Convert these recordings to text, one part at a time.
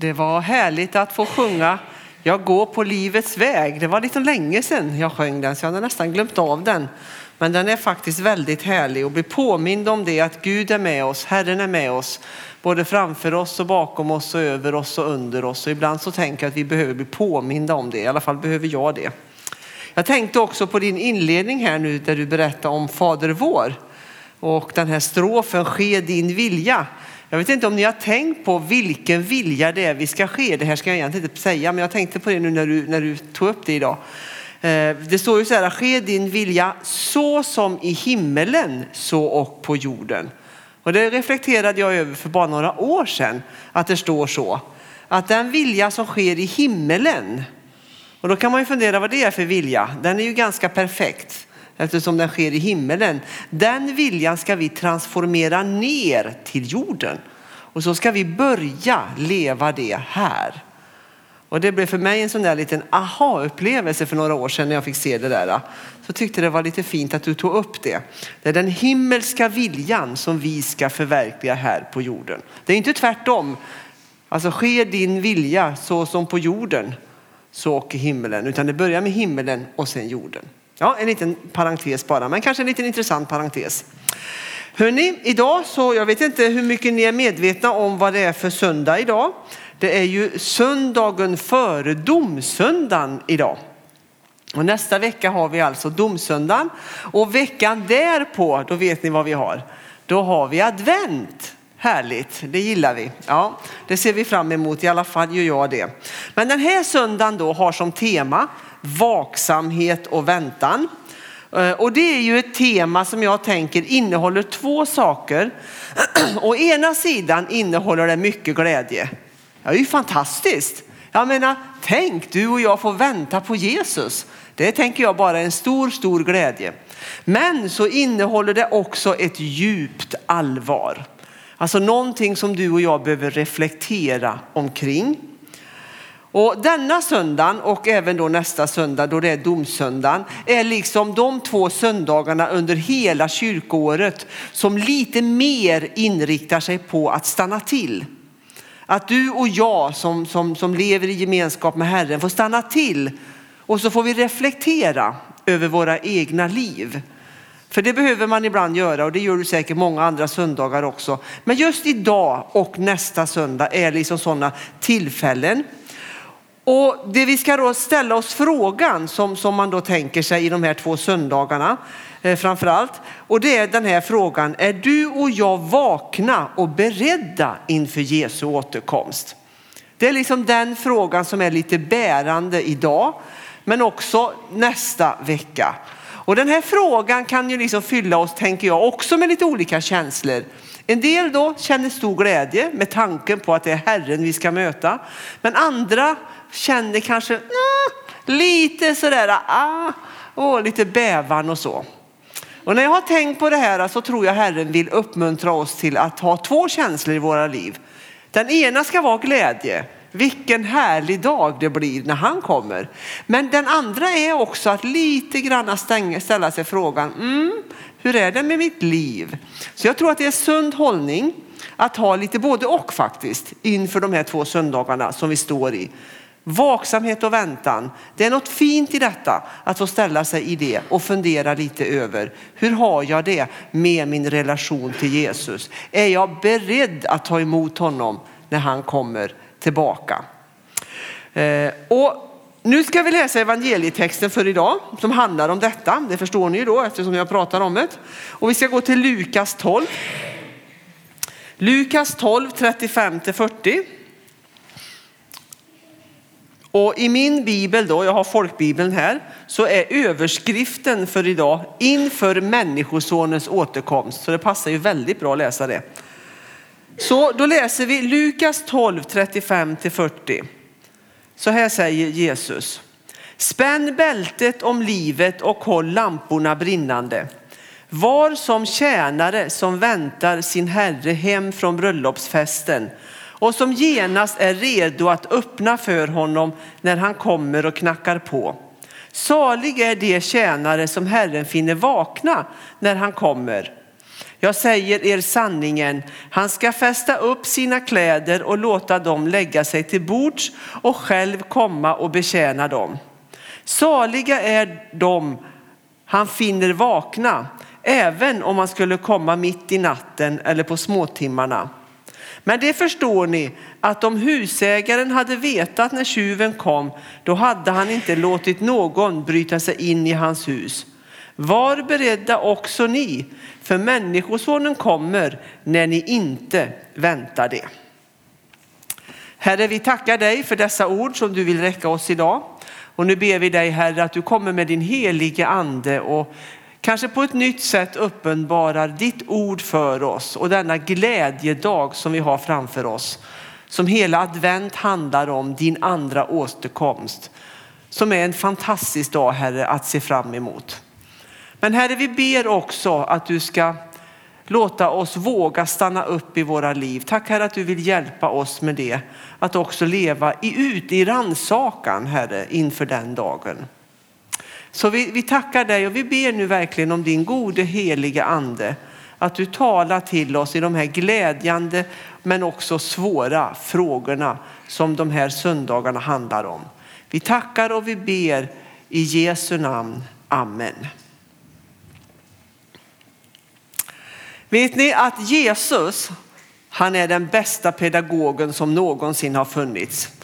Det var härligt att få sjunga Jag går på livets väg. Det var lite länge sedan jag sjöng den så jag hade nästan glömt av den. Men den är faktiskt väldigt härlig och bli påmind om det att Gud är med oss, Herren är med oss. Både framför oss och bakom oss och över oss och under oss. Och ibland så tänker jag att vi behöver bli påminda om det, i alla fall behöver jag det. Jag tänkte också på din inledning här nu där du berättade om Fader vår. Och den här strofen, ske din vilja. Jag vet inte om ni har tänkt på vilken vilja det är vi ska ske. Det här ska jag egentligen inte säga, men jag tänkte på det nu när du, när du tog upp det idag. Eh, det står ju så här, ske din vilja så som i himmelen, så och på jorden. Och det reflekterade jag över för bara några år sedan, att det står så. Att den vilja som sker i himmelen, och då kan man ju fundera vad det är för vilja. Den är ju ganska perfekt eftersom den sker i himmelen. Den viljan ska vi transformera ner till jorden. Och så ska vi börja leva det här. Och det blev för mig en sån där liten aha-upplevelse för några år sedan när jag fick se det där. Så tyckte det var lite fint att du tog upp det. Det är den himmelska viljan som vi ska förverkliga här på jorden. Det är inte tvärtom. Alltså sker din vilja så som på jorden så åker himmelen. Utan det börjar med himmelen och sen jorden. Ja, en liten parentes bara, men kanske en liten intressant parentes. Hörrni, idag så, jag vet inte hur mycket ni är medvetna om vad det är för söndag idag. Det är ju söndagen före domsöndagen idag. Och nästa vecka har vi alltså domsöndagen och veckan därpå, då vet ni vad vi har. Då har vi advent. Härligt, det gillar vi. Ja, det ser vi fram emot, i alla fall gör jag det. Men den här söndagen då har som tema vaksamhet och väntan. Eh, och det är ju ett tema som jag tänker innehåller två saker. Å ena sidan innehåller det mycket glädje. Det är ju fantastiskt. Jag menar, tänk du och jag får vänta på Jesus. Det tänker jag bara är en stor, stor glädje. Men så innehåller det också ett djupt allvar. Alltså någonting som du och jag behöver reflektera omkring. Och denna söndagen och även då nästa söndag då det är domsöndagen är liksom de två söndagarna under hela kyrkoåret som lite mer inriktar sig på att stanna till. Att du och jag som, som, som lever i gemenskap med Herren får stanna till och så får vi reflektera över våra egna liv. För det behöver man ibland göra och det gör du säkert många andra söndagar också. Men just idag och nästa söndag är liksom sådana tillfällen. Och det vi ska då ställa oss frågan som, som man då tänker sig i de här två söndagarna eh, framför allt. Och det är den här frågan, är du och jag vakna och beredda inför Jesu återkomst? Det är liksom den frågan som är lite bärande idag men också nästa vecka. Och den här frågan kan ju liksom fylla oss, tänker jag, också med lite olika känslor. En del då känner stor glädje med tanken på att det är Herren vi ska möta. Men andra känner kanske ah, lite sådär, ah, oh, lite bävan och så. Och när jag har tänkt på det här så tror jag Herren vill uppmuntra oss till att ha två känslor i våra liv. Den ena ska vara glädje. Vilken härlig dag det blir när han kommer. Men den andra är också att lite grann ställa sig frågan, mm, hur är det med mitt liv? Så jag tror att det är sund hållning att ha lite både och faktiskt inför de här två söndagarna som vi står i. Vaksamhet och väntan. Det är något fint i detta att få ställa sig i det och fundera lite över hur har jag det med min relation till Jesus? Är jag beredd att ta emot honom när han kommer tillbaka? Eh, och nu ska vi läsa evangelietexten för idag som handlar om detta. Det förstår ni ju då eftersom jag pratar om det. Och vi ska gå till Lukas 12. Lukas 12, 35 40. Och i min bibel då, jag har folkbibeln här, så är överskriften för idag inför människosonens återkomst. Så det passar ju väldigt bra att läsa det. Så då läser vi Lukas 12, 35 40. Så här säger Jesus. Spänn bältet om livet och håll lamporna brinnande. Var som tjänare som väntar sin herre hem från bröllopsfesten och som genast är redo att öppna för honom när han kommer och knackar på. Salig är de tjänare som Herren finner vakna när han kommer. Jag säger er sanningen, han ska fästa upp sina kläder och låta dem lägga sig till bords och själv komma och betjäna dem. Saliga är de han finner vakna, även om han skulle komma mitt i natten eller på småtimmarna. Men det förstår ni att om husägaren hade vetat när tjuven kom, då hade han inte låtit någon bryta sig in i hans hus. Var beredda också ni, för människosonen kommer när ni inte väntar det. Herre, vi tackar dig för dessa ord som du vill räcka oss idag. Och nu ber vi dig Herre att du kommer med din helige ande och kanske på ett nytt sätt uppenbarar ditt ord för oss och denna glädjedag som vi har framför oss. Som hela advent handlar om, din andra återkomst. Som är en fantastisk dag Herre att se fram emot. Men Herre vi ber också att du ska låta oss våga stanna upp i våra liv. Tack Herre att du vill hjälpa oss med det. Att också leva ut i ransakan Herre inför den dagen. Så vi, vi tackar dig och vi ber nu verkligen om din gode heliga ande. Att du talar till oss i de här glädjande men också svåra frågorna som de här söndagarna handlar om. Vi tackar och vi ber i Jesu namn. Amen. Vet ni att Jesus, han är den bästa pedagogen som någonsin har funnits.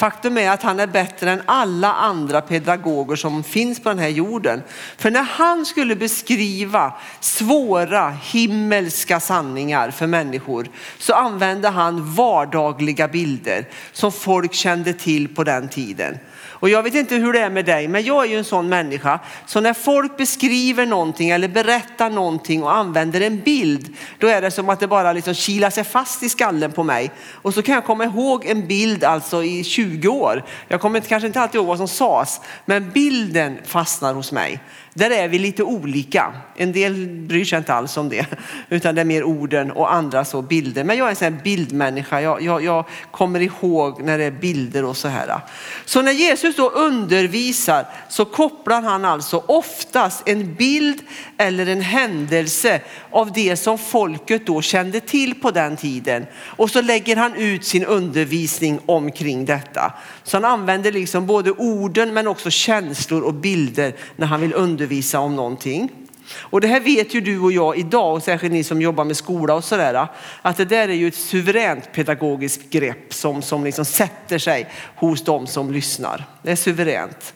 Faktum är att han är bättre än alla andra pedagoger som finns på den här jorden. För när han skulle beskriva svåra himmelska sanningar för människor så använde han vardagliga bilder som folk kände till på den tiden. Och jag vet inte hur det är med dig, men jag är ju en sån människa. Så när folk beskriver någonting eller berättar någonting och använder en bild, då är det som att det bara liksom kilar sig fast i skallen på mig. Och så kan jag komma ihåg en bild alltså i 20 år. Jag kommer kanske inte alltid ihåg vad som sades, men bilden fastnar hos mig. Där är vi lite olika. En del bryr sig inte alls om det, utan det är mer orden och andra så bilder. Men jag är en sån bildmänniska. Jag, jag, jag, kommer ihåg när det är bilder och så här. Så när Jesus då undervisar så kopplar han alltså oftast en bild eller en händelse av det som folket då kände till på den tiden. Och så lägger han ut sin undervisning omkring detta. Så han använder liksom både orden men också känslor och bilder när han vill undervisa undervisa om någonting. Och det här vet ju du och jag idag och särskilt ni som jobbar med skola och sådär. Att det där är ju ett suveränt pedagogiskt grepp som, som liksom sätter sig hos de som lyssnar. Det är suveränt.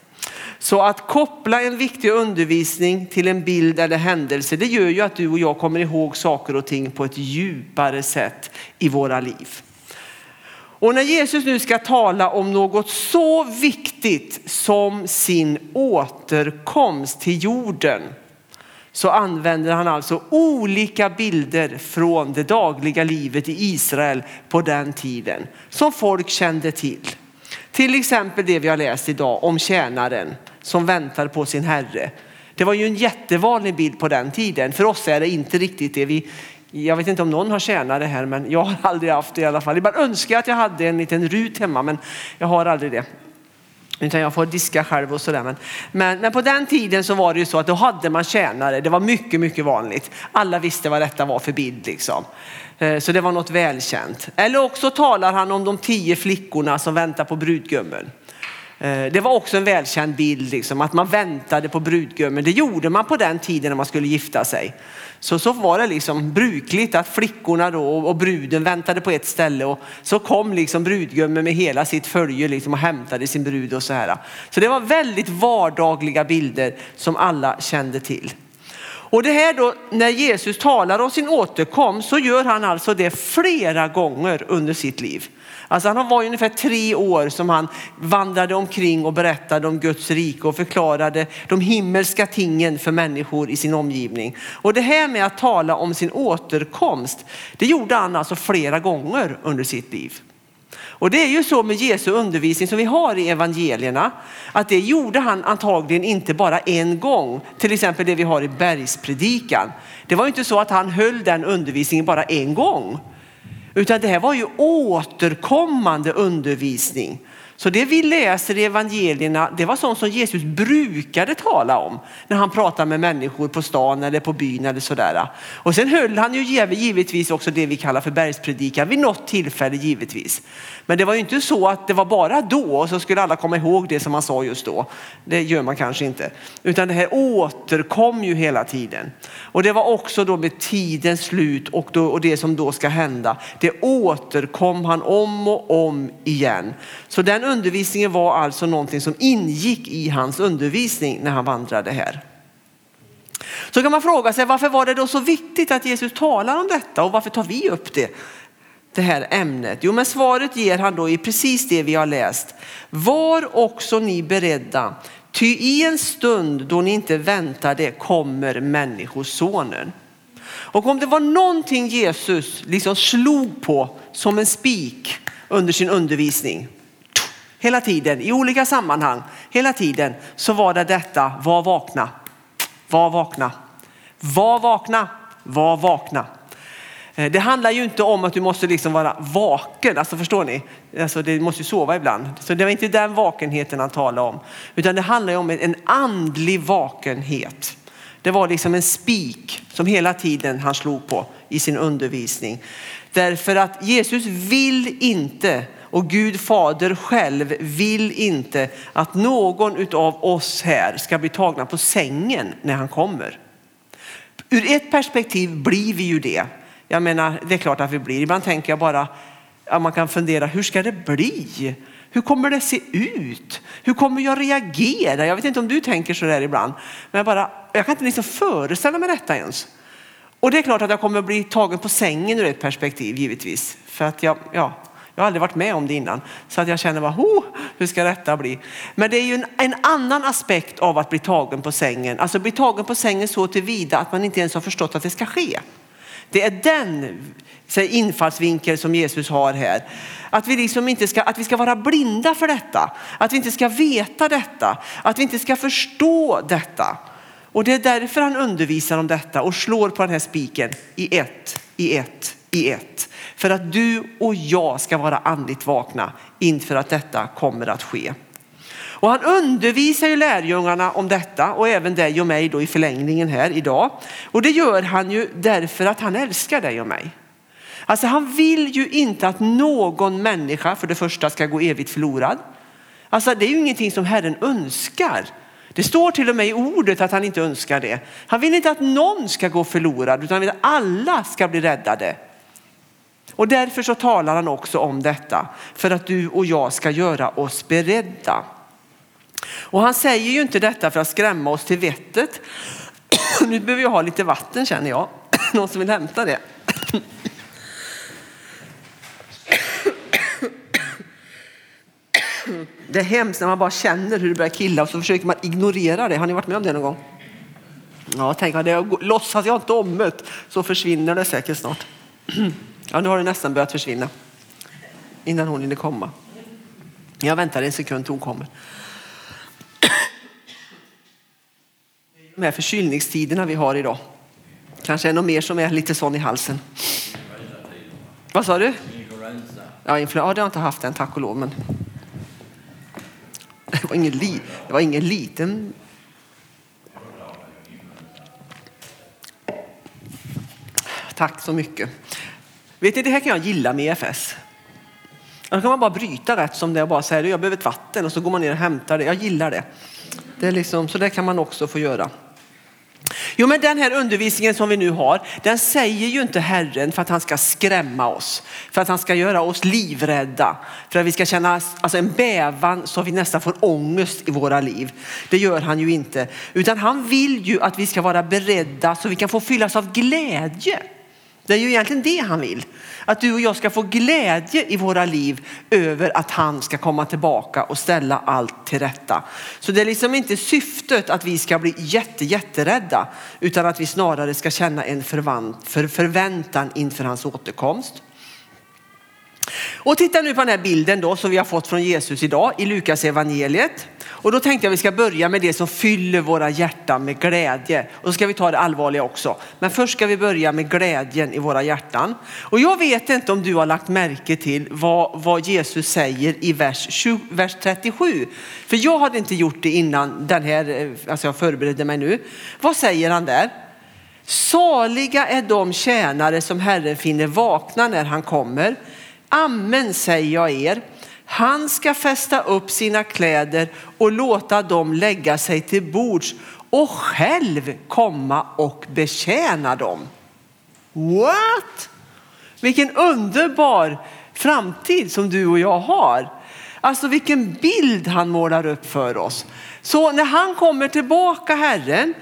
Så att koppla en viktig undervisning till en bild eller händelse det gör ju att du och jag kommer ihåg saker och ting på ett djupare sätt i våra liv. Och när Jesus nu ska tala om något så viktigt som sin återkomst till jorden så använder han alltså olika bilder från det dagliga livet i Israel på den tiden som folk kände till. Till exempel det vi har läst idag om tjänaren som väntar på sin herre. Det var ju en jättevanlig bild på den tiden. För oss är det inte riktigt det. Vi, jag vet inte om någon har tjänat det här men jag har aldrig haft det i alla fall. Ibland önskar jag att jag hade en liten rut hemma men jag har aldrig det. Utan jag får diska själv och sådär. Men, men, men, på den tiden så var det ju så att då hade man tjänare. Det var mycket, mycket vanligt. Alla visste vad detta var för bild liksom. Eh, så det var något välkänt. Eller också talar han om de tio flickorna som väntar på brudgummen. Eh, det var också en välkänd bild, liksom, att man väntade på brudgummen. Det gjorde man på den tiden när man skulle gifta sig. Så, så var det liksom brukligt att flickorna då och bruden väntade på ett ställe och så kom liksom brudgummen med hela sitt följe liksom och hämtade sin brud och så här. Så det var väldigt vardagliga bilder som alla kände till. Och det här då när Jesus talar om sin återkomst så gör han alltså det flera gånger under sitt liv. Alltså han var ungefär tre år som han vandrade omkring och berättade om Guds rike och förklarade de himmelska tingen för människor i sin omgivning. Och det här med att tala om sin återkomst, det gjorde han alltså flera gånger under sitt liv. Och det är ju så med Jesu undervisning som vi har i evangelierna, att det gjorde han antagligen inte bara en gång, till exempel det vi har i bergspredikan. Det var inte så att han höll den undervisningen bara en gång, utan det här var ju återkommande undervisning. Så det vi läser i evangelierna, det var sånt som Jesus brukade tala om när han pratade med människor på stan eller på byn eller sådär. Och sen höll han ju givetvis också det vi kallar för bergspredikan vid något tillfälle givetvis. Men det var ju inte så att det var bara då och så skulle alla komma ihåg det som han sa just då. Det gör man kanske inte. Utan det här återkom ju hela tiden. Och det var också då med tidens slut och, då, och det som då ska hända. Det återkom han om och om igen. Så den undervisningen var alltså någonting som ingick i hans undervisning när han vandrade här. Så kan man fråga sig varför var det då så viktigt att Jesus talar om detta och varför tar vi upp det? det här ämnet? Jo, men svaret ger han då i precis det vi har läst. Var också ni beredda, ty i en stund då ni inte väntar det kommer människosonen. Och om det var någonting Jesus liksom slog på som en spik under sin undervisning, hela tiden i olika sammanhang, hela tiden så var det detta, var vakna, var vakna, var vakna, var vakna. Eh, det handlar ju inte om att du måste liksom vara vaken, alltså förstår ni? Alltså det måste ju sova ibland. Så det var inte den vakenheten han talade om. Utan det handlar ju om en andlig vakenhet. Det var liksom en spik som hela tiden han slog på i sin undervisning. Därför att Jesus vill inte och Gud fader själv vill inte att någon av oss här ska bli tagna på sängen när han kommer. Ur ett perspektiv blir vi ju det. Jag menar, det är klart att vi blir. Ibland tänker jag bara, att man kan fundera, hur ska det bli? Hur kommer det se ut? Hur kommer jag reagera? Jag vet inte om du tänker så där ibland. Men jag, bara, jag kan inte liksom föreställa mig detta ens. Och det är klart att jag kommer bli tagen på sängen ur ett perspektiv givetvis. För att jag, ja, jag har aldrig varit med om det innan. Så att jag känner bara, hur ska detta bli? Men det är ju en, en, annan aspekt av att bli tagen på sängen. Alltså bli tagen på sängen så tillvida att man inte ens har förstått att det ska ske. Det är den infallsvinkel som Jesus har här. Att vi, liksom inte ska, att vi ska vara blinda för detta. Att vi inte ska veta detta. Att vi inte ska förstå detta. Och det är därför han undervisar om detta och slår på den här spiken i ett, i ett, i ett. För att du och jag ska vara andligt vakna inför att detta kommer att ske. Och han undervisar ju lärjungarna om detta och även dig och mig då i förlängningen här idag. Och det gör han ju därför att han älskar dig och mig. Alltså han vill ju inte att någon människa för det första ska gå evigt förlorad. Alltså det är ju ingenting som Herren önskar. Det står till och med i ordet att han inte önskar det. Han vill inte att någon ska gå förlorad utan han vill att alla ska bli räddade. Och därför så talar han också om detta för att du och jag ska göra oss beredda. Och han säger ju inte detta för att skrämma oss till vettet. Nu behöver jag ha lite vatten känner jag. Någon som vill hämta det? Det är hemskt när man bara känner hur det börjar killa och så försöker man ignorera det. Har ni varit med om det någon gång? Ja, tänk låtsas jag inte om det så försvinner det säkert snart. Ja, nu har det nästan börjat försvinna innan hon hinner komma. Jag väntar en sekund till hon kommer. de här förkylningstiderna vi har idag. Kanske är något mer som är lite sån i halsen. Vad sa du? Influensa. Ja, influensa. Ja, det har jag inte haft än, tack och lov. Men... Det var ingen, li... det var ingen liten... Tack så mycket. Vet ni, det här kan jag gilla med EFS. Då kan man bara bryta rätt som det och bara säga jag behöver ett vatten och så går man ner och hämtar det. Jag gillar det. det är liksom, så det kan man också få göra. Jo, men den här undervisningen som vi nu har, den säger ju inte Herren för att han ska skrämma oss, för att han ska göra oss livrädda, för att vi ska känna alltså, en bävan så vi nästan får ångest i våra liv. Det gör han ju inte, utan han vill ju att vi ska vara beredda så vi kan få fyllas av glädje. Det är ju egentligen det han vill. Att du och jag ska få glädje i våra liv över att han ska komma tillbaka och ställa allt till rätta. Så det är liksom inte syftet att vi ska bli jätte, jätterädda utan att vi snarare ska känna en förvant, för förväntan inför hans återkomst. Och titta nu på den här bilden då som vi har fått från Jesus idag i Lukas evangeliet. Och då tänkte jag vi ska börja med det som fyller våra hjärtan med glädje. Och så ska vi ta det allvarliga också. Men först ska vi börja med glädjen i våra hjärtan. Och jag vet inte om du har lagt märke till vad, vad Jesus säger i vers, 20, vers 37. För jag hade inte gjort det innan den här, eh, alltså jag förberedde mig nu. Vad säger han där? Saliga är de tjänare som Herren finner vakna när han kommer. Amen säger jag er. Han ska fästa upp sina kläder och låta dem lägga sig till bords och själv komma och betjäna dem. What? Vilken underbar framtid som du och jag har. Alltså vilken bild han målar upp för oss. Så när han kommer tillbaka Herren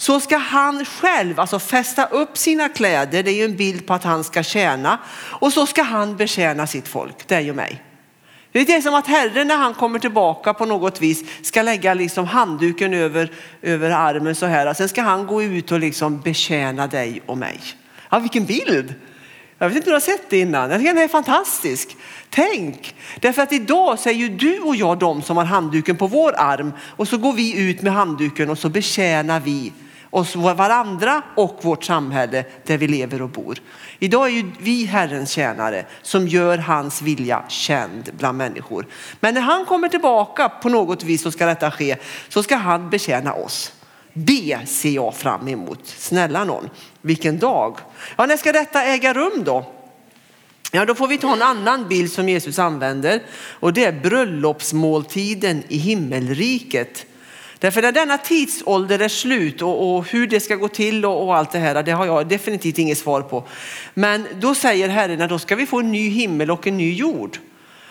så ska han själv alltså fästa upp sina kläder, det är ju en bild på att han ska tjäna och så ska han betjäna sitt folk, dig och mig. Det är som att Herren när han kommer tillbaka på något vis ska lägga liksom handduken över, över armen så här. Sen ska han gå ut och liksom betjäna dig och mig. Ja, vilken bild! Jag vet inte om du har sett det innan. Jag tycker den är fantastisk. Tänk, därför att idag så är ju du och jag de som har handduken på vår arm och så går vi ut med handduken och så betjänar vi oss varandra och vårt samhälle där vi lever och bor. Idag är ju vi Herrens tjänare som gör hans vilja känd bland människor. Men när han kommer tillbaka på något vis så ska detta ske så ska han betjäna oss. Det ser jag fram emot. Snälla någon, vilken dag. Ja, när ska detta äga rum då? Ja, då får vi ta en annan bild som Jesus använder och det är bröllopsmåltiden i himmelriket. Därför när denna tidsålder är slut och, och hur det ska gå till och, och, allt det här, det har jag definitivt inget svar på. Men då säger Herren att då ska vi få en ny himmel och en ny jord.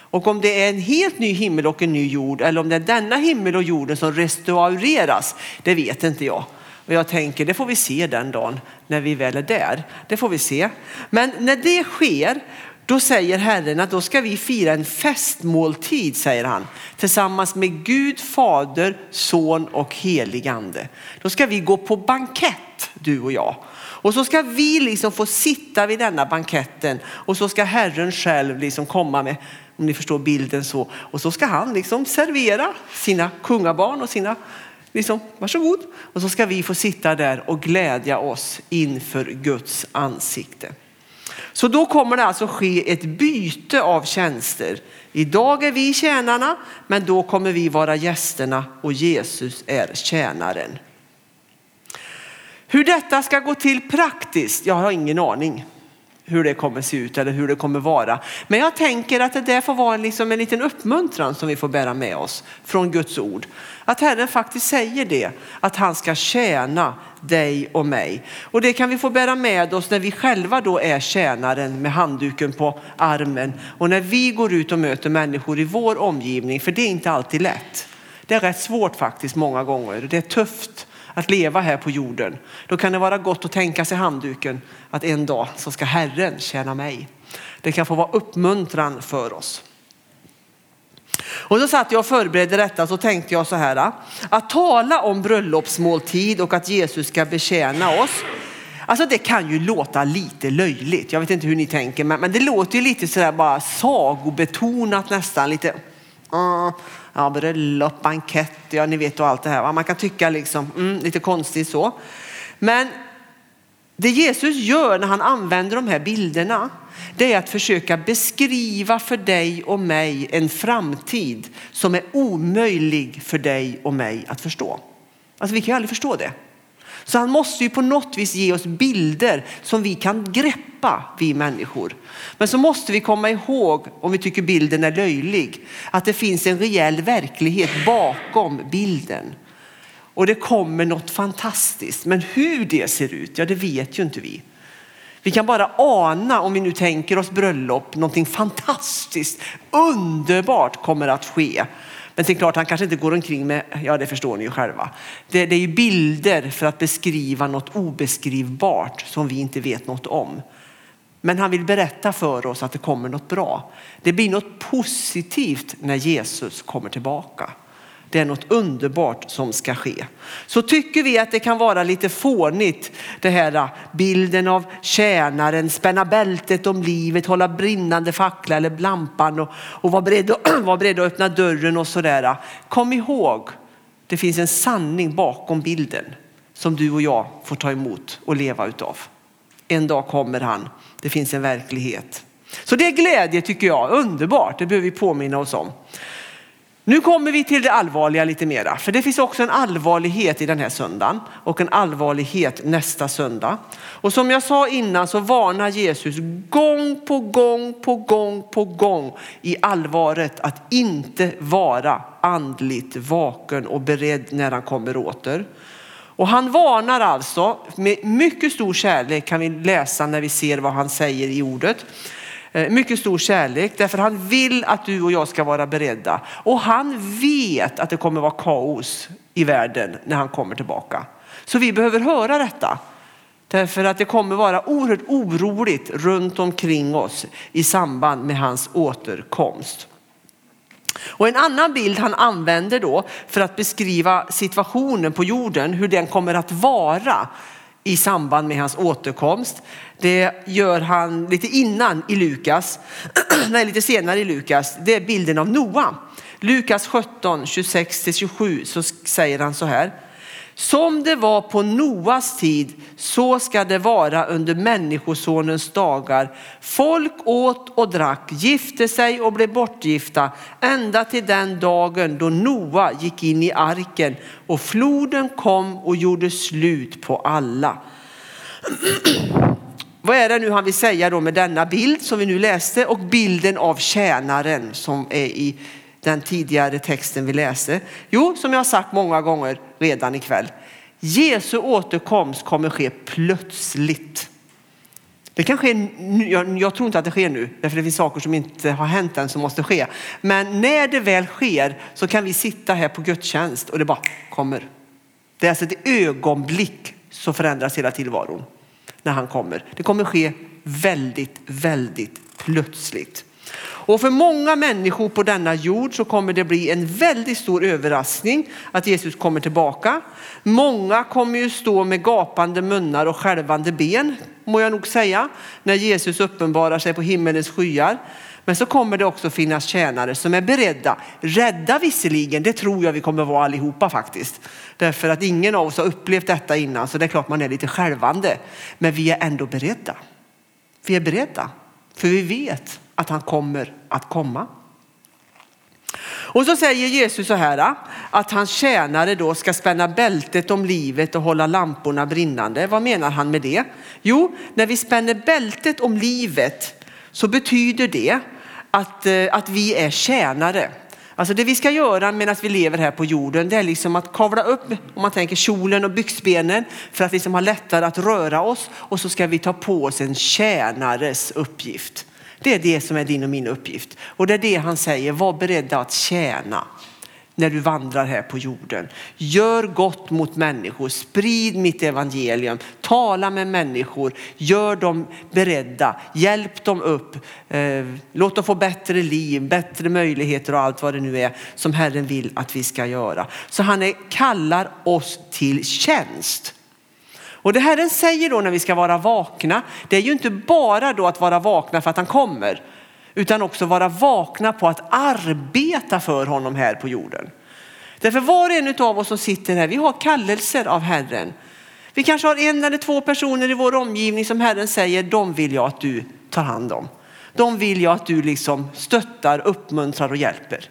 Och om det är en helt ny himmel och en ny jord eller om det är denna himmel och jorden som restaureras, det vet inte jag. Och jag tänker det får vi se den dagen när vi väl är där. Det får vi se. Men när det sker då säger Herren att då ska vi fira en festmåltid, säger han, tillsammans med Gud, Fader, Son och helig ande. Då ska vi gå på bankett, du och jag. Och så ska vi liksom få sitta vid denna banketten och så ska Herren själv liksom komma med, om ni förstår bilden så, och så ska han liksom servera sina kungabarn och sina Liksom, varsågod. Och så ska vi få sitta där och glädja oss inför Guds ansikte. Så då kommer det alltså ske ett byte av tjänster. Idag är vi tjänarna, men då kommer vi vara gästerna och Jesus är tjänaren. Hur detta ska gå till praktiskt, jag har ingen aning hur det kommer se ut eller hur det kommer vara. Men jag tänker att det där får vara liksom en liten uppmuntran som vi får bära med oss från Guds ord. Att Herren faktiskt säger det, att han ska tjäna dig och mig. Och det kan vi få bära med oss när vi själva då är tjänaren med handduken på armen och när vi går ut och möter människor i vår omgivning, för det är inte alltid lätt. Det är rätt svårt faktiskt många gånger. Det är tufft att leva här på jorden. Då kan det vara gott att tänka sig handduken att en dag så ska Herren tjäna mig. Det kan få vara uppmuntran för oss. Och då satt jag och förberedde detta så tänkte jag så här. Ah, att tala om bröllopsmåltid och att Jesus ska betjäna oss. Alltså det kan ju låta lite löjligt. Jag vet inte hur ni tänker men, men det låter ju lite sådär bara sagobetonat nästan. Lite uh, ja, bröllop, bankett, ja ni vet och allt det här. Man kan tycka liksom mm, lite konstigt så. Men det Jesus gör när han använder de här bilderna det är att försöka beskriva för dig och mig en framtid som är omöjlig för dig och mig att förstå. Alltså vi kan ju aldrig förstå det. Så han måste ju på något vis ge oss bilder som vi kan greppa, vi människor. Men så måste vi komma ihåg, om vi tycker bilden är löjlig, att det finns en rejäl verklighet bakom bilden. Och det kommer något fantastiskt. Men hur det ser ut, ja det vet ju inte vi. Vi kan bara ana, om vi nu tänker oss bröllop, någonting fantastiskt, underbart kommer att ske. Men det är klart, han kanske inte går omkring med, ja det förstår ni ju själva. Det, det är ju bilder för att beskriva något obeskrivbart som vi inte vet något om. Men han vill berätta för oss att det kommer något bra. Det blir något positivt när Jesus kommer tillbaka. Det är något underbart som ska ske. Så tycker vi att det kan vara lite fånigt det här äh, bilden av tjänaren, spänna bältet om livet, hålla brinnande fackla eller lampan och, och vara, beredd, var beredd att öppna dörren och sådär. Äh. Kom ihåg, det finns en sanning bakom bilden som du och jag får ta emot och leva utav. En dag kommer han, det finns en verklighet. Så det är glädje tycker jag, underbart, det behöver vi påminna oss om. Nu kommer vi till det allvarliga lite mera, för det finns också en allvarlighet i den här söndagen och en allvarlighet nästa söndag. Och som jag sa innan så varnar Jesus gång på gång på gång på gång i allvaret att inte vara andligt vaken och beredd när han kommer åter. Och han varnar alltså med mycket stor kärlek kan vi läsa när vi ser vad han säger i ordet. Eh, mycket stor kärlek därför han vill att du och jag ska vara beredda. Och han vet att det kommer vara kaos i världen när han kommer tillbaka. Så vi behöver höra detta. Därför att det kommer vara oerhört oroligt runt omkring oss i samband med hans återkomst. Och en annan bild han använder då för att beskriva situationen på jorden, hur den kommer att vara i samband med hans återkomst. Det gör han lite innan i Lukas, nej lite senare i Lukas. Det är bilden av Noa. Lukas 17, 26-27 så säger han så här. Som det var på Noas tid, så ska det vara under människosonens dagar. Folk åt och drack, gifte sig och blev bortgifta ända till den dagen då Noa gick in i arken och floden kom och gjorde slut på alla. Vad är det nu han vill säga då med denna bild som vi nu läste och bilden av tjänaren som är i den tidigare texten vi läste? Jo, som jag har sagt många gånger redan ikväll. Jesu återkomst kommer ske plötsligt. Det kan ske, jag, jag tror inte att det sker nu, därför det finns saker som inte har hänt än som måste ske. Men när det väl sker så kan vi sitta här på gudstjänst och det bara kommer. Det är alltså ett ögonblick så förändras hela tillvaron när han kommer. Det kommer ske väldigt, väldigt plötsligt. Och för många människor på denna jord så kommer det bli en väldigt stor överraskning att Jesus kommer tillbaka. Många kommer ju stå med gapande munnar och skälvande ben, må jag nog säga, när Jesus uppenbarar sig på himmelens skyar. Men så kommer det också finnas tjänare som är beredda, rädda visserligen, det tror jag vi kommer vara allihopa faktiskt. Därför att ingen av oss har upplevt detta innan så det är klart man är lite skälvande. Men vi är ändå beredda. Vi är beredda, för vi vet att han kommer att komma. Och så säger Jesus så här ah, att hans tjänare då ska spänna bältet om livet och hålla lamporna brinnande. Vad menar han med det? Jo, när vi spänner bältet om livet så betyder det att, eh, att vi är tjänare. Alltså det vi ska göra medan vi lever här på jorden det är liksom att kavla upp, om man tänker kjolen och byxbenen för att liksom ha lättare att röra oss och så ska vi ta på oss en tjänares uppgift. Det är det som är din och min uppgift. Och det är det han säger, var beredda att tjäna när du vandrar här på jorden. Gör gott mot människor, sprid mitt evangelium, tala med människor, gör dem beredda, hjälp dem upp, eh, låt dem få bättre liv, bättre möjligheter och allt vad det nu är som Herren vill att vi ska göra. Så han är, kallar oss till tjänst. Och det Herren säger då när vi ska vara vakna, det är ju inte bara då att vara vakna för att han kommer, utan också vara vakna på att arbeta för honom här på jorden. Därför var och en av oss som sitter här, vi har kallelser av Herren. Vi kanske har en eller två personer i vår omgivning som Herren säger, de vill jag att du tar hand om. De vill jag att du liksom stöttar, uppmuntrar och hjälper.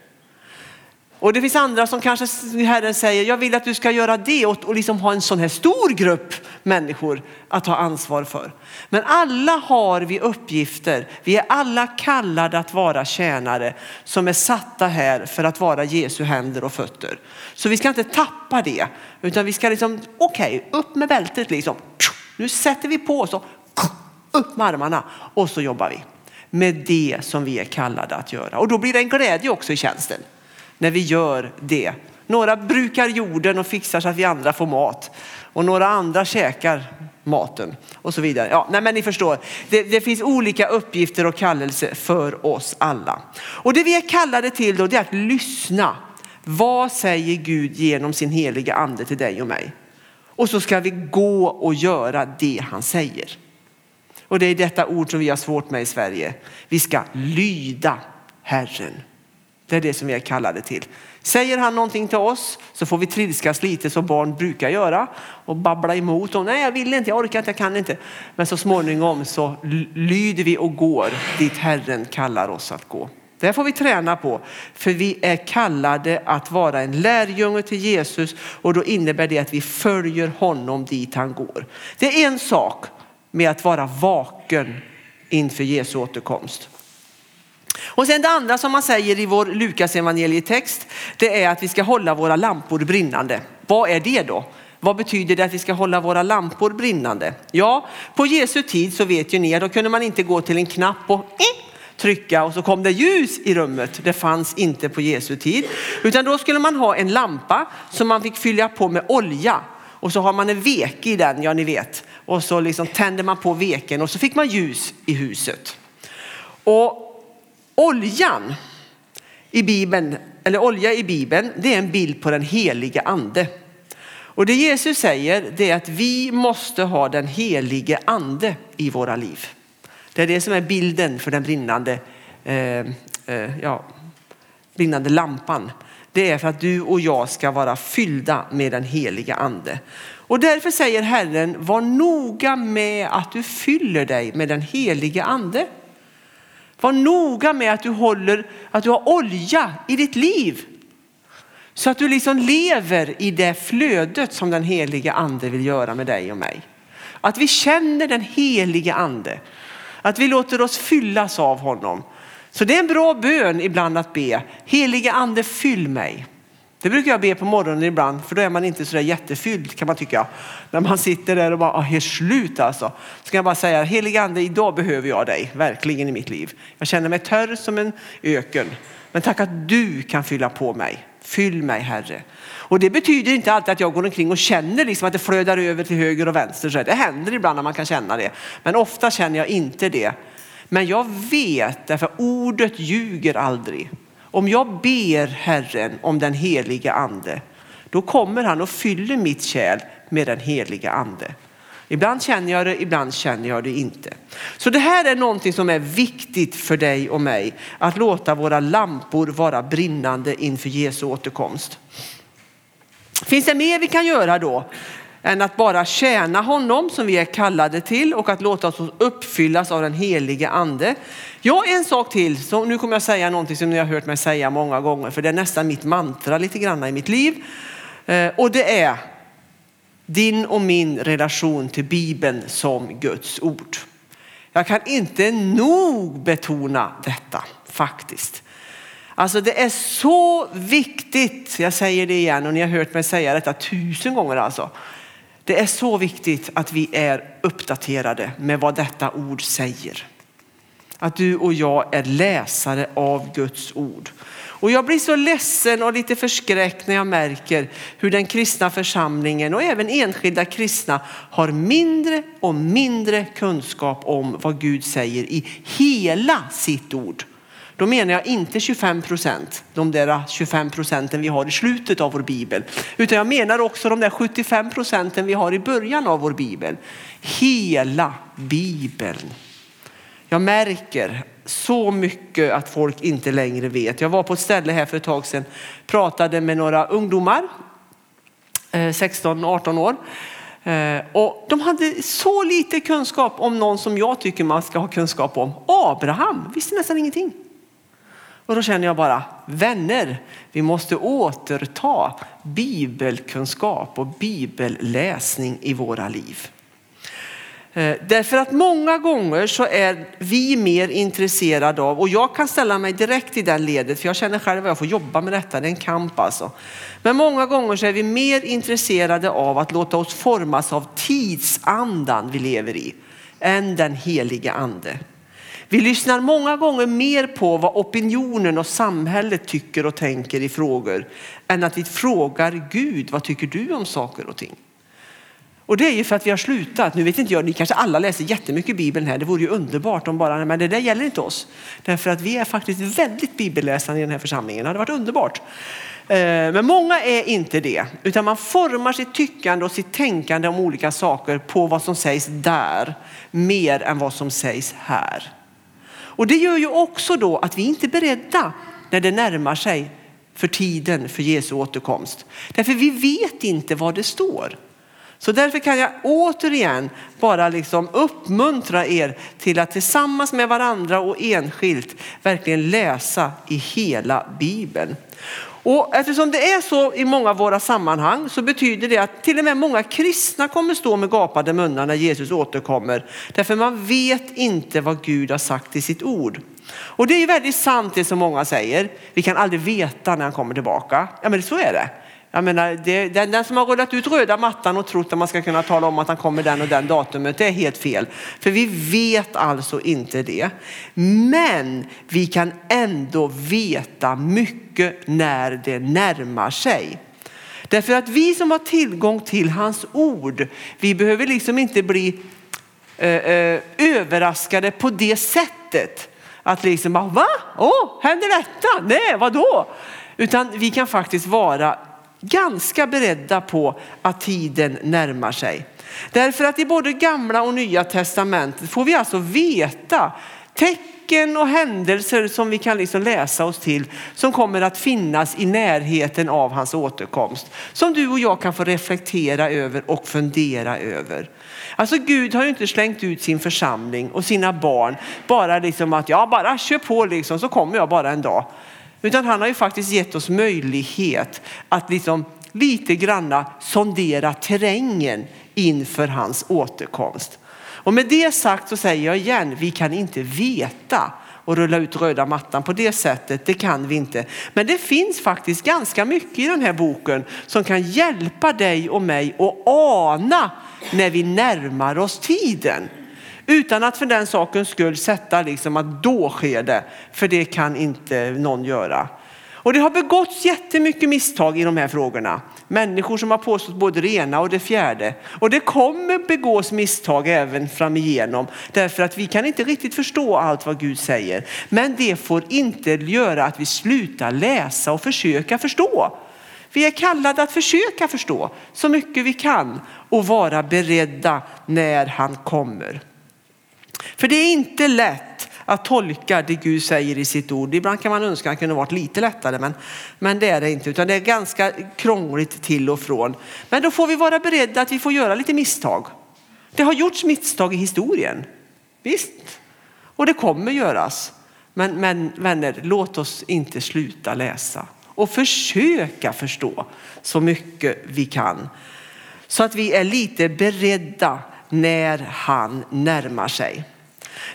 Och det finns andra som kanske Herren säger, jag vill att du ska göra det och, och liksom ha en sån här stor grupp människor att ta ansvar för. Men alla har vi uppgifter. Vi är alla kallade att vara tjänare som är satta här för att vara Jesu händer och fötter. Så vi ska inte tappa det, utan vi ska liksom, okej, okay, upp med bältet liksom. Nu sätter vi på oss och upp med armarna och så jobbar vi med det som vi är kallade att göra. Och då blir det en glädje också i tjänsten när vi gör det. Några brukar jorden och fixar så att vi andra får mat och några andra käkar maten och så vidare. Ja, nej, men ni förstår, det, det finns olika uppgifter och kallelse för oss alla. Och det vi är kallade till då det är att lyssna Vad säger Gud genom sin heliga ande till dig och mig? Och så ska vi gå och göra det han säger. Och det är detta ord som vi har svårt med i Sverige. Vi ska lyda Herren. Det är det som vi är kallade till. Säger han någonting till oss så får vi trilskas lite som barn brukar göra och babbla emot. Och, Nej, jag vill inte, jag orkar inte, jag kan inte. Men så småningom så lyder vi och går dit Herren kallar oss att gå. Det får vi träna på, för vi är kallade att vara en lärjunge till Jesus och då innebär det att vi följer honom dit han går. Det är en sak med att vara vaken inför Jesu återkomst. Och sen det andra som man säger i vår Lukas evangelietext, det är att vi ska hålla våra lampor brinnande. Vad är det då? Vad betyder det att vi ska hålla våra lampor brinnande? Ja, på Jesu tid så vet ju ni att då kunde man inte gå till en knapp och eh, trycka och så kom det ljus i rummet. Det fanns inte på Jesu tid, utan då skulle man ha en lampa som man fick fylla på med olja och så har man en veke i den, ja ni vet. Och så liksom tände man på veken och så fick man ljus i huset. Och oljan i Bibeln, eller olja i Bibeln, det är en bild på den heliga ande. Och det Jesus säger det är att vi måste ha den helige ande i våra liv. Det är det som är bilden för den brinnande, eh, eh, ja, brinnande lampan. Det är för att du och jag ska vara fyllda med den heliga ande. Och därför säger Herren, var noga med att du fyller dig med den helige ande. Var noga med att du håller, att du har olja i ditt liv. Så att du liksom lever i det flödet som den heliga ande vill göra med dig och mig. Att vi känner den heliga ande. Att vi låter oss fyllas av honom. Så det är en bra bön ibland att be. Heliga ande fyll mig. Det brukar jag be på morgonen ibland för då är man inte så där jättefylld kan man tycka. När man sitter där och bara ah, är slut alltså. Så kan jag bara säga helige ande idag behöver jag dig verkligen i mitt liv. Jag känner mig törr som en öken. Men tack att du kan fylla på mig. Fyll mig Herre. Och det betyder inte alltid att jag går omkring och känner liksom att det flödar över till höger och vänster. Så det händer ibland när man kan känna det. Men ofta känner jag inte det. Men jag vet, därför ordet ljuger aldrig. Om jag ber Herren om den heliga ande, då kommer han och fyller mitt kärl med den heliga ande. Ibland känner jag det, ibland känner jag det inte. Så det här är någonting som är viktigt för dig och mig, att låta våra lampor vara brinnande inför Jesu återkomst. Finns det mer vi kan göra då? Än att bara tjäna honom som vi är kallade till och att låta oss uppfyllas av den helige ande. Ja, en sak till. Så nu kommer jag säga någonting som ni har hört mig säga många gånger, för det är nästan mitt mantra lite grann i mitt liv. Eh, och det är din och min relation till Bibeln som Guds ord. Jag kan inte nog betona detta faktiskt. Alltså det är så viktigt, jag säger det igen och ni har hört mig säga detta tusen gånger alltså. Det är så viktigt att vi är uppdaterade med vad detta ord säger. Att du och jag är läsare av Guds ord. Och jag blir så ledsen och lite förskräckt när jag märker hur den kristna församlingen och även enskilda kristna har mindre och mindre kunskap om vad Gud säger i hela sitt ord. Då menar jag inte 25 procent, de där 25 procenten vi har i slutet av vår bibel, utan jag menar också de där 75 procenten vi har i början av vår bibel. Hela bibeln. Jag märker så mycket att folk inte längre vet. Jag var på ett ställe här för ett tag sedan, pratade med några ungdomar, eh, 16-18 år. Eh, och de hade så lite kunskap om någon som jag tycker man ska ha kunskap om. Abraham visste nästan ingenting. Och då känner jag bara, vänner, vi måste återta bibelkunskap och bibelläsning i våra liv. Eh, därför att många gånger så är vi mer intresserade av, och jag kan ställa mig direkt i den ledet, för jag känner själv att jag får jobba med detta, det är en kamp alltså. Men många gånger så är vi mer intresserade av att låta oss formas av tidsandan vi lever i, än den heliga ande. Vi lyssnar många gånger mer på vad opinionen och samhället tycker och tänker i frågor än att vi frågar Gud, vad tycker du om saker och ting? Och det är ju för att vi har slutat. Nu vet inte jag, ni kanske alla läser jättemycket Bibeln här. Det vore ju underbart om bara, men det där gäller inte oss. Därför att vi är faktiskt väldigt bibelläsande i den här församlingen. Det hade varit underbart. Eh, men många är inte det, utan man formar sitt tyckande och sitt tänkande om olika saker på vad som sägs där, mer än vad som sägs här. Och det gör ju också då att vi inte är beredda när det närmar sig för tiden för Jesu återkomst. Därför vi vet inte vad det står. Så därför kan jag återigen bara liksom uppmuntra er till att tillsammans med varandra och enskilt verkligen läsa i hela Bibeln. Och eftersom det är så i många av våra sammanhang så betyder det att till och med många kristna kommer stå med gapade munnar när Jesus återkommer. Därför man vet inte vad Gud har sagt i sitt ord. Och det är ju väldigt sant det som många säger. Vi kan aldrig veta när han kommer tillbaka. Ja men så är det. Jag menar, det, den, den, som har rullat ut röda mattan och trott att man ska kunna tala om att han kommer den och den datumet, det är helt fel. För vi vet alltså inte det. Men vi kan ändå veta mycket när det närmar sig. Därför att vi som har tillgång till hans ord, vi behöver liksom inte bli eh, eh, överraskade på det sättet. Att liksom, va? Åh, oh, händer detta? Nej, vadå? Utan vi kan faktiskt vara ganska beredda på att tiden närmar sig. Därför att i både gamla och nya testamentet får vi alltså veta tecken och händelser som vi kan liksom läsa oss till som kommer att finnas i närheten av hans återkomst. Som du och jag kan få reflektera över och fundera över. Alltså Gud har ju inte slängt ut sin församling och sina barn bara liksom att ja bara kör på liksom så kommer jag bara en dag. Utan han har ju faktiskt gett oss möjlighet att liksom lite granna sondera terrängen inför hans återkomst. Och med det sagt så säger jag igen, vi kan inte veta och rulla ut röda mattan på det sättet, det kan vi inte. Men det finns faktiskt ganska mycket i den här boken som kan hjälpa dig och mig att ana när vi närmar oss tiden. Utan att för den sakens skull sätta liksom att då sker det, för det kan inte någon göra. Och det har begåtts jättemycket misstag i de här frågorna. Människor som har påstått både det ena och det fjärde. Och det kommer begås misstag även fram igenom därför att vi kan inte riktigt förstå allt vad Gud säger. Men det får inte göra att vi slutar läsa och försöka förstå. Vi är kallade att försöka förstå så mycket vi kan och vara beredda när han kommer. För det är inte lätt att tolka det Gud säger i sitt ord. Ibland kan man önska att det kunde varit lite lättare men, men det är det inte utan det är ganska krångligt till och från. Men då får vi vara beredda att vi får göra lite misstag. Det har gjorts misstag i historien. Visst, och det kommer göras. Men, men vänner, låt oss inte sluta läsa och försöka förstå så mycket vi kan. Så att vi är lite beredda när han närmar sig.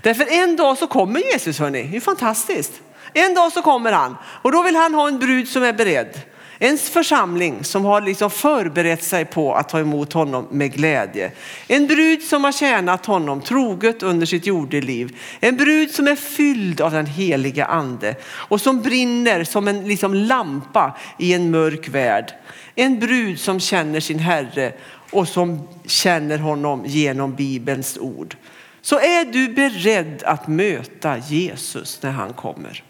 Därför en dag så kommer Jesus hörni, det är fantastiskt. En dag så kommer han och då vill han ha en brud som är beredd. En församling som har liksom förberett sig på att ta emot honom med glädje. En brud som har tjänat honom troget under sitt jordeliv. En brud som är fylld av den heliga ande och som brinner som en liksom lampa i en mörk värld. En brud som känner sin Herre och som känner honom genom Bibelns ord. Så är du beredd att möta Jesus när han kommer?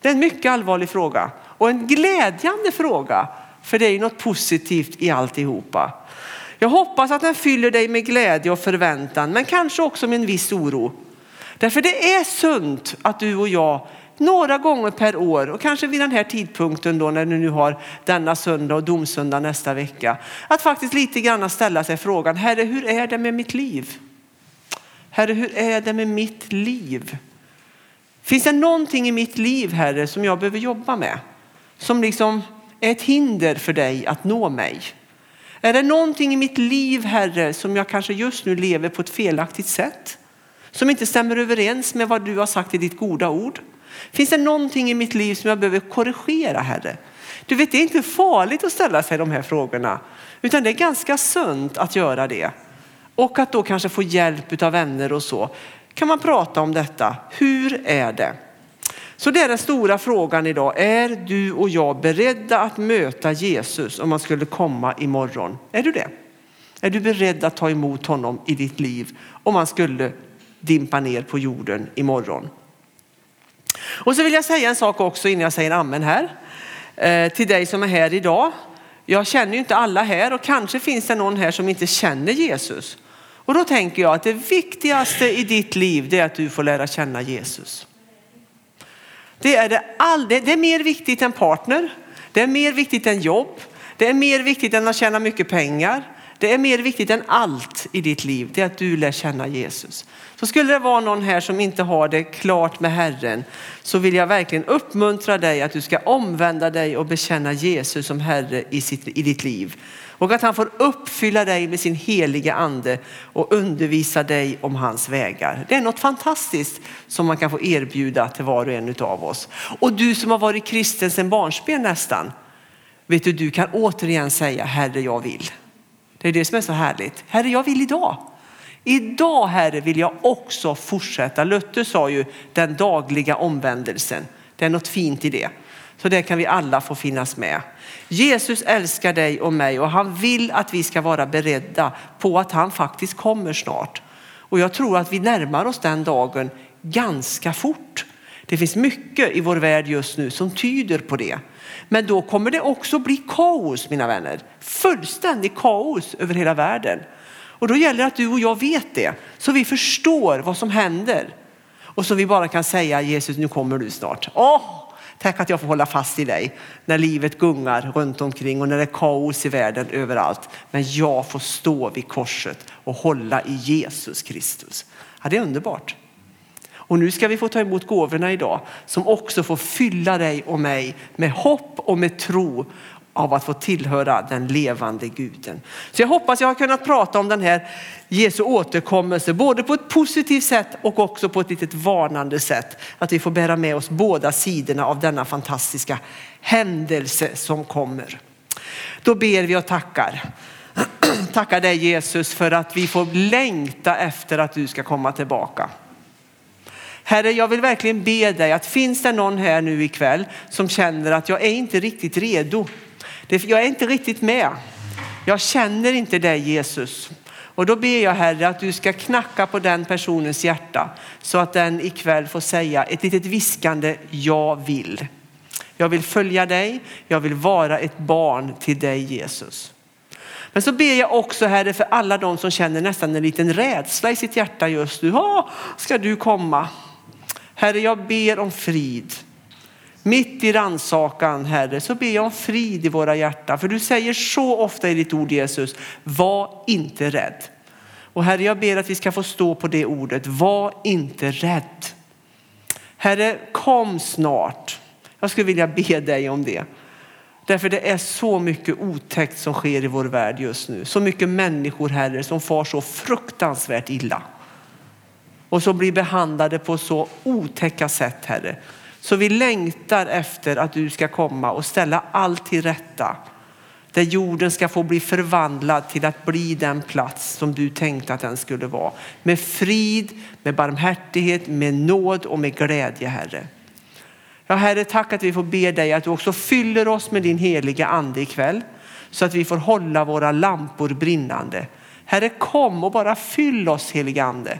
Det är en mycket allvarlig fråga och en glädjande fråga. För det är något positivt i alltihopa. Jag hoppas att den fyller dig med glädje och förväntan men kanske också med en viss oro. Därför det är sunt att du och jag några gånger per år och kanske vid den här tidpunkten då när du nu har denna söndag och domsöndag nästa vecka. Att faktiskt lite grann ställa sig frågan, Herre hur är det med mitt liv? Herre hur är det med mitt liv? Finns det någonting i mitt liv Herre som jag behöver jobba med? Som liksom är ett hinder för dig att nå mig? Är det någonting i mitt liv Herre som jag kanske just nu lever på ett felaktigt sätt? Som inte stämmer överens med vad du har sagt i ditt goda ord? Finns det någonting i mitt liv som jag behöver korrigera Herre? Du vet det är inte farligt att ställa sig de här frågorna utan det är ganska sunt att göra det. Och att då kanske få hjälp av vänner och så. Kan man prata om detta? Hur är det? Så det är den stora frågan idag. Är du och jag beredda att möta Jesus om han skulle komma imorgon? Är du det? Är du beredd att ta emot honom i ditt liv om han skulle dimpa ner på jorden imorgon? Och så vill jag säga en sak också innan jag säger amen här. Eh, till dig som är här idag. Jag känner ju inte alla här och kanske finns det någon här som inte känner Jesus. Och då tänker jag att det viktigaste i ditt liv det är att du får lära känna Jesus. Det är, det, all, det är mer viktigt än partner, det är mer viktigt än jobb, det är mer viktigt än att tjäna mycket pengar. Det är mer viktigt än allt i ditt liv, det är att du lär känna Jesus. Så skulle det vara någon här som inte har det klart med Herren så vill jag verkligen uppmuntra dig att du ska omvända dig och bekänna Jesus som Herre i, sitt, i ditt liv. Och att han får uppfylla dig med sin heliga ande och undervisa dig om hans vägar. Det är något fantastiskt som man kan få erbjuda till var och en av oss. Och du som har varit kristen sedan barnsben nästan, vet du, du kan återigen säga Herre jag vill. Det är det som är så härligt. Herre jag vill idag. Idag Herre vill jag också fortsätta. Luther sa ju den dagliga omvändelsen. Det är något fint i det. Så det kan vi alla få finnas med. Jesus älskar dig och mig och han vill att vi ska vara beredda på att han faktiskt kommer snart. Och jag tror att vi närmar oss den dagen ganska fort. Det finns mycket i vår värld just nu som tyder på det. Men då kommer det också bli kaos mina vänner. Fullständig kaos över hela världen. Och då gäller det att du och jag vet det så vi förstår vad som händer. Och så vi bara kan säga Jesus nu kommer du snart. Åh, Tack att jag får hålla fast i dig när livet gungar runt omkring och när det är kaos i världen överallt. Men jag får stå vid korset och hålla i Jesus Kristus. Ja, det är underbart. Och nu ska vi få ta emot gåvorna idag som också får fylla dig och mig med hopp och med tro av att få tillhöra den levande guden. Så jag hoppas jag har kunnat prata om den här Jesu återkommelse, både på ett positivt sätt och också på ett litet varnande sätt. Att vi får bära med oss båda sidorna av denna fantastiska händelse som kommer. Då ber vi och tackar. Tackar dig Jesus för att vi får längta efter att du ska komma tillbaka. Herre, jag vill verkligen be dig att finns det någon här nu ikväll som känner att jag är inte riktigt redo. Jag är inte riktigt med. Jag känner inte dig Jesus. Och då ber jag Herre att du ska knacka på den personens hjärta så att den ikväll får säga ett litet viskande jag vill. Jag vill följa dig, jag vill vara ett barn till dig Jesus. Men så ber jag också Herre för alla de som känner nästan en liten rädsla i sitt hjärta just nu. ska du komma? Herre, jag ber om frid. Mitt i ransakan Herre så ber jag om frid i våra hjärtan. För du säger så ofta i ditt ord Jesus, var inte rädd. Och Herre jag ber att vi ska få stå på det ordet, var inte rädd. Herre kom snart. Jag skulle vilja be dig om det. Därför det är så mycket otäckt som sker i vår värld just nu. Så mycket människor Herre som far så fruktansvärt illa. Och som blir behandlade på så otäcka sätt Herre. Så vi längtar efter att du ska komma och ställa allt till rätta. Där jorden ska få bli förvandlad till att bli den plats som du tänkte att den skulle vara. Med frid, med barmhärtighet, med nåd och med glädje Herre. Ja Herre, tack att vi får be dig att du också fyller oss med din heliga ande ikväll. Så att vi får hålla våra lampor brinnande. Herre kom och bara fyll oss heliga ande.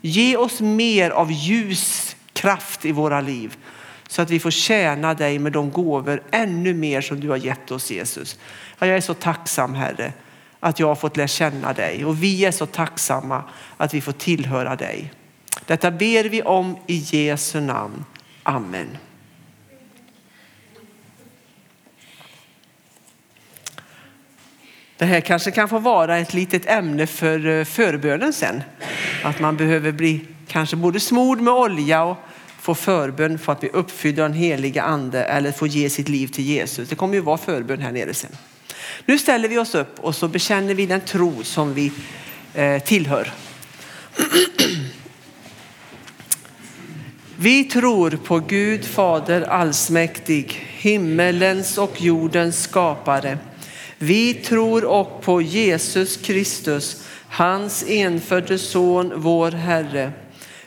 Ge oss mer av ljus kraft i våra liv så att vi får tjäna dig med de gåvor ännu mer som du har gett oss Jesus. Ja, jag är så tacksam Herre att jag har fått lära känna dig och vi är så tacksamma att vi får tillhöra dig. Detta ber vi om i Jesu namn. Amen. Det här kanske kan få vara ett litet ämne för eh, förbönen sen. Att man behöver bli kanske både smord med olja och få förbön för att bli uppfylld av den heliga ande eller få ge sitt liv till Jesus. Det kommer ju vara förbön här nere sen. Nu ställer vi oss upp och så bekänner vi den tro som vi eh, tillhör. Vi tror på Gud Fader allsmäktig, himmelens och jordens skapare. Vi tror och på Jesus Kristus, hans enfödde son, vår Herre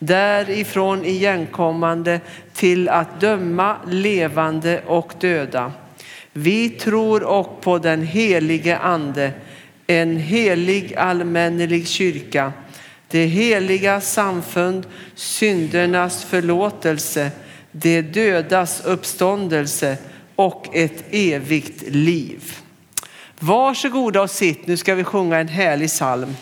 därifrån igenkommande till att döma levande och döda. Vi tror och på den helige ande, en helig allmännelig kyrka, det heliga samfund, syndernas förlåtelse, det dödas uppståndelse och ett evigt liv. Varsågoda och sitt, nu ska vi sjunga en härlig psalm.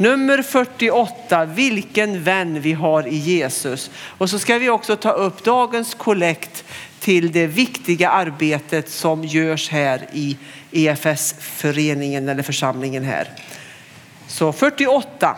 Nummer 48, vilken vän vi har i Jesus. Och så ska vi också ta upp dagens kollekt till det viktiga arbetet som görs här i EFS-föreningen eller församlingen här. Så 48,